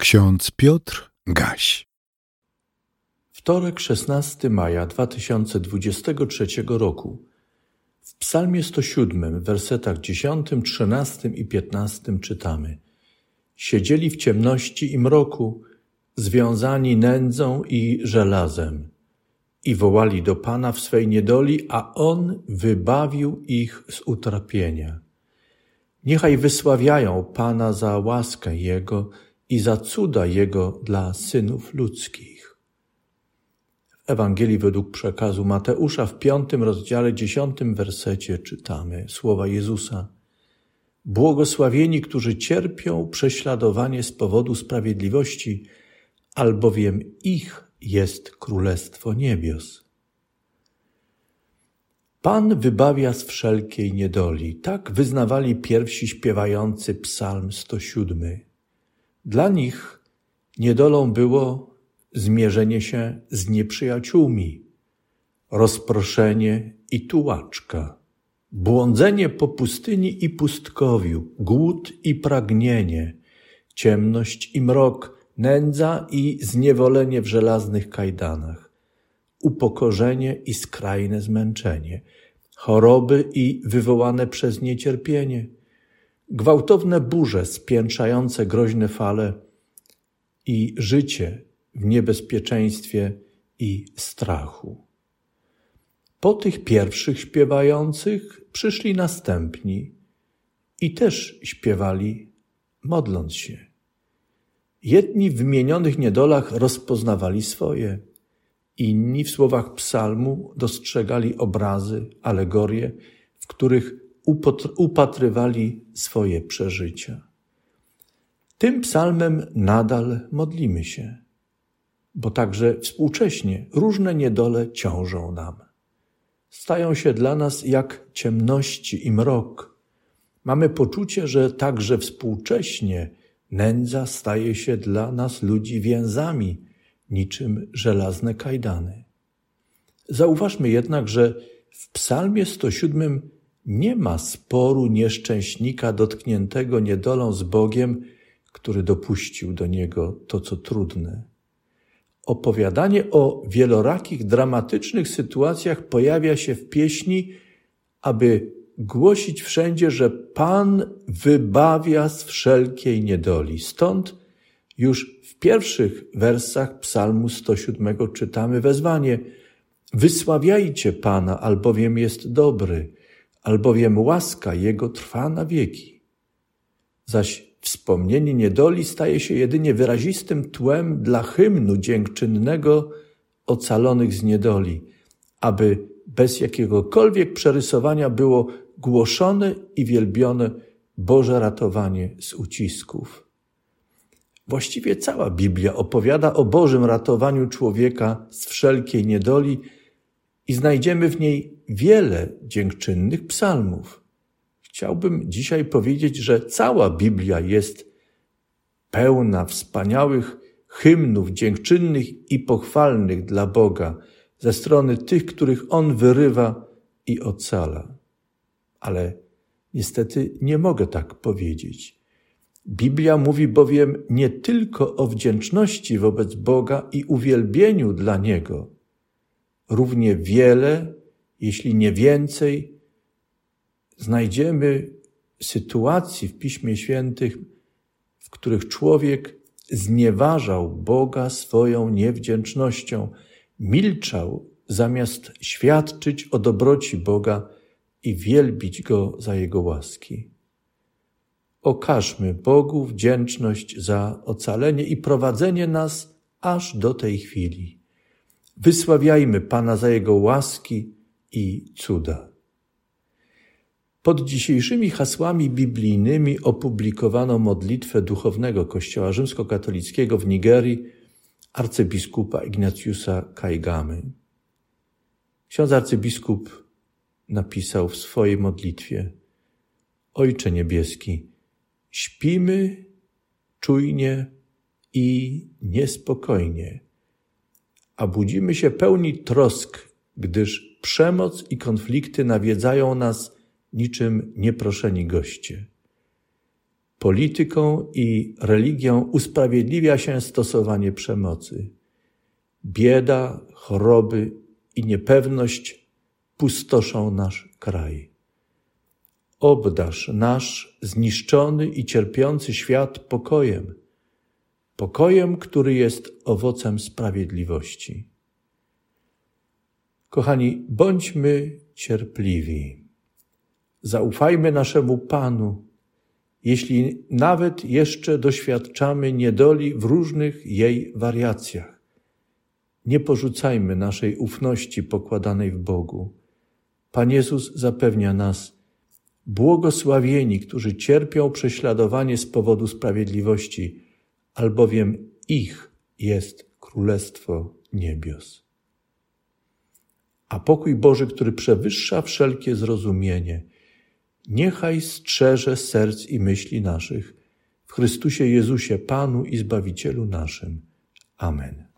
Ksiądz Piotr Gaś. Wtorek 16 maja 2023 roku. W Psalmie 107, w wersetach 10, 13 i 15 czytamy: Siedzieli w ciemności i mroku, związani nędzą i żelazem, i wołali do Pana w swej niedoli, a On wybawił ich z utrapienia. Niechaj wysławiają Pana za łaskę Jego i za cuda Jego dla synów ludzkich. W Ewangelii według przekazu Mateusza w piątym rozdziale dziesiątym wersecie czytamy słowa Jezusa. Błogosławieni, którzy cierpią prześladowanie z powodu sprawiedliwości, albowiem ich jest Królestwo Niebios. Pan wybawia z wszelkiej niedoli. Tak wyznawali pierwsi śpiewający psalm 107. Dla nich niedolą było zmierzenie się z nieprzyjaciółmi, rozproszenie i tułaczka, błądzenie po pustyni i pustkowiu, głód i pragnienie, ciemność i mrok, nędza i zniewolenie w żelaznych kajdanach, upokorzenie i skrajne zmęczenie, choroby i wywołane przez niecierpienie – gwałtowne burze spiętrzające groźne fale i życie w niebezpieczeństwie i strachu. Po tych pierwszych śpiewających przyszli następni i też śpiewali, modląc się. Jedni w wymienionych niedolach rozpoznawali swoje, inni w słowach psalmu dostrzegali obrazy, alegorie, w których upatrywali swoje przeżycia. Tym psalmem nadal modlimy się, bo także współcześnie różne niedole ciążą nam. Stają się dla nas jak ciemności i mrok. Mamy poczucie, że także współcześnie nędza staje się dla nas ludzi więzami, niczym żelazne kajdany. Zauważmy jednak, że w Psalmie 107 nie ma sporu nieszczęśnika dotkniętego niedolą z Bogiem, który dopuścił do niego to, co trudne. Opowiadanie o wielorakich, dramatycznych sytuacjach pojawia się w pieśni, aby głosić wszędzie, że Pan wybawia z wszelkiej niedoli. Stąd już w pierwszych wersach Psalmu 107 czytamy wezwanie: Wysławiajcie Pana, albowiem jest dobry albowiem łaska Jego trwa na wieki. Zaś wspomnienie niedoli staje się jedynie wyrazistym tłem dla hymnu dziękczynnego ocalonych z niedoli, aby bez jakiegokolwiek przerysowania było głoszone i wielbione Boże ratowanie z ucisków. Właściwie cała Biblia opowiada o Bożym ratowaniu człowieka z wszelkiej niedoli, i znajdziemy w niej wiele dziękczynnych psalmów. Chciałbym dzisiaj powiedzieć, że cała Biblia jest pełna wspaniałych hymnów dziękczynnych i pochwalnych dla Boga ze strony tych, których On wyrywa i ocala. Ale niestety nie mogę tak powiedzieć. Biblia mówi bowiem nie tylko o wdzięczności wobec Boga i uwielbieniu dla Niego, równie wiele, jeśli nie więcej, znajdziemy sytuacji w Piśmie Świętych, w których człowiek znieważał Boga swoją niewdzięcznością, milczał zamiast świadczyć o dobroci Boga i wielbić Go za Jego łaski. Okażmy Bogu wdzięczność za ocalenie i prowadzenie nas aż do tej chwili. Wysławiajmy Pana za Jego łaski i cuda. Pod dzisiejszymi hasłami biblijnymi opublikowano modlitwę duchownego Kościoła rzymskokatolickiego w Nigerii arcybiskupa Ignatiusa Kaigamy. Ksiądz arcybiskup napisał w swojej modlitwie Ojcze Niebieski, śpimy czujnie i niespokojnie a budzimy się pełni trosk, gdyż przemoc i konflikty nawiedzają nas niczym nieproszeni goście. polityką i religią usprawiedliwia się stosowanie przemocy. Bieda, choroby i niepewność pustoszą nasz kraj. Obdasz nasz zniszczony i cierpiący świat pokojem, pokojem, który jest owocem sprawiedliwości. Kochani, bądźmy cierpliwi. Zaufajmy naszemu Panu, jeśli nawet jeszcze doświadczamy niedoli w różnych jej wariacjach. Nie porzucajmy naszej ufności pokładanej w Bogu. Pan Jezus zapewnia nas, błogosławieni, którzy cierpią prześladowanie z powodu sprawiedliwości, albowiem ich jest Królestwo Niebios. A pokój Boży, który przewyższa wszelkie zrozumienie, niechaj strzeże serc i myśli naszych w Chrystusie Jezusie, Panu i Zbawicielu naszym. Amen.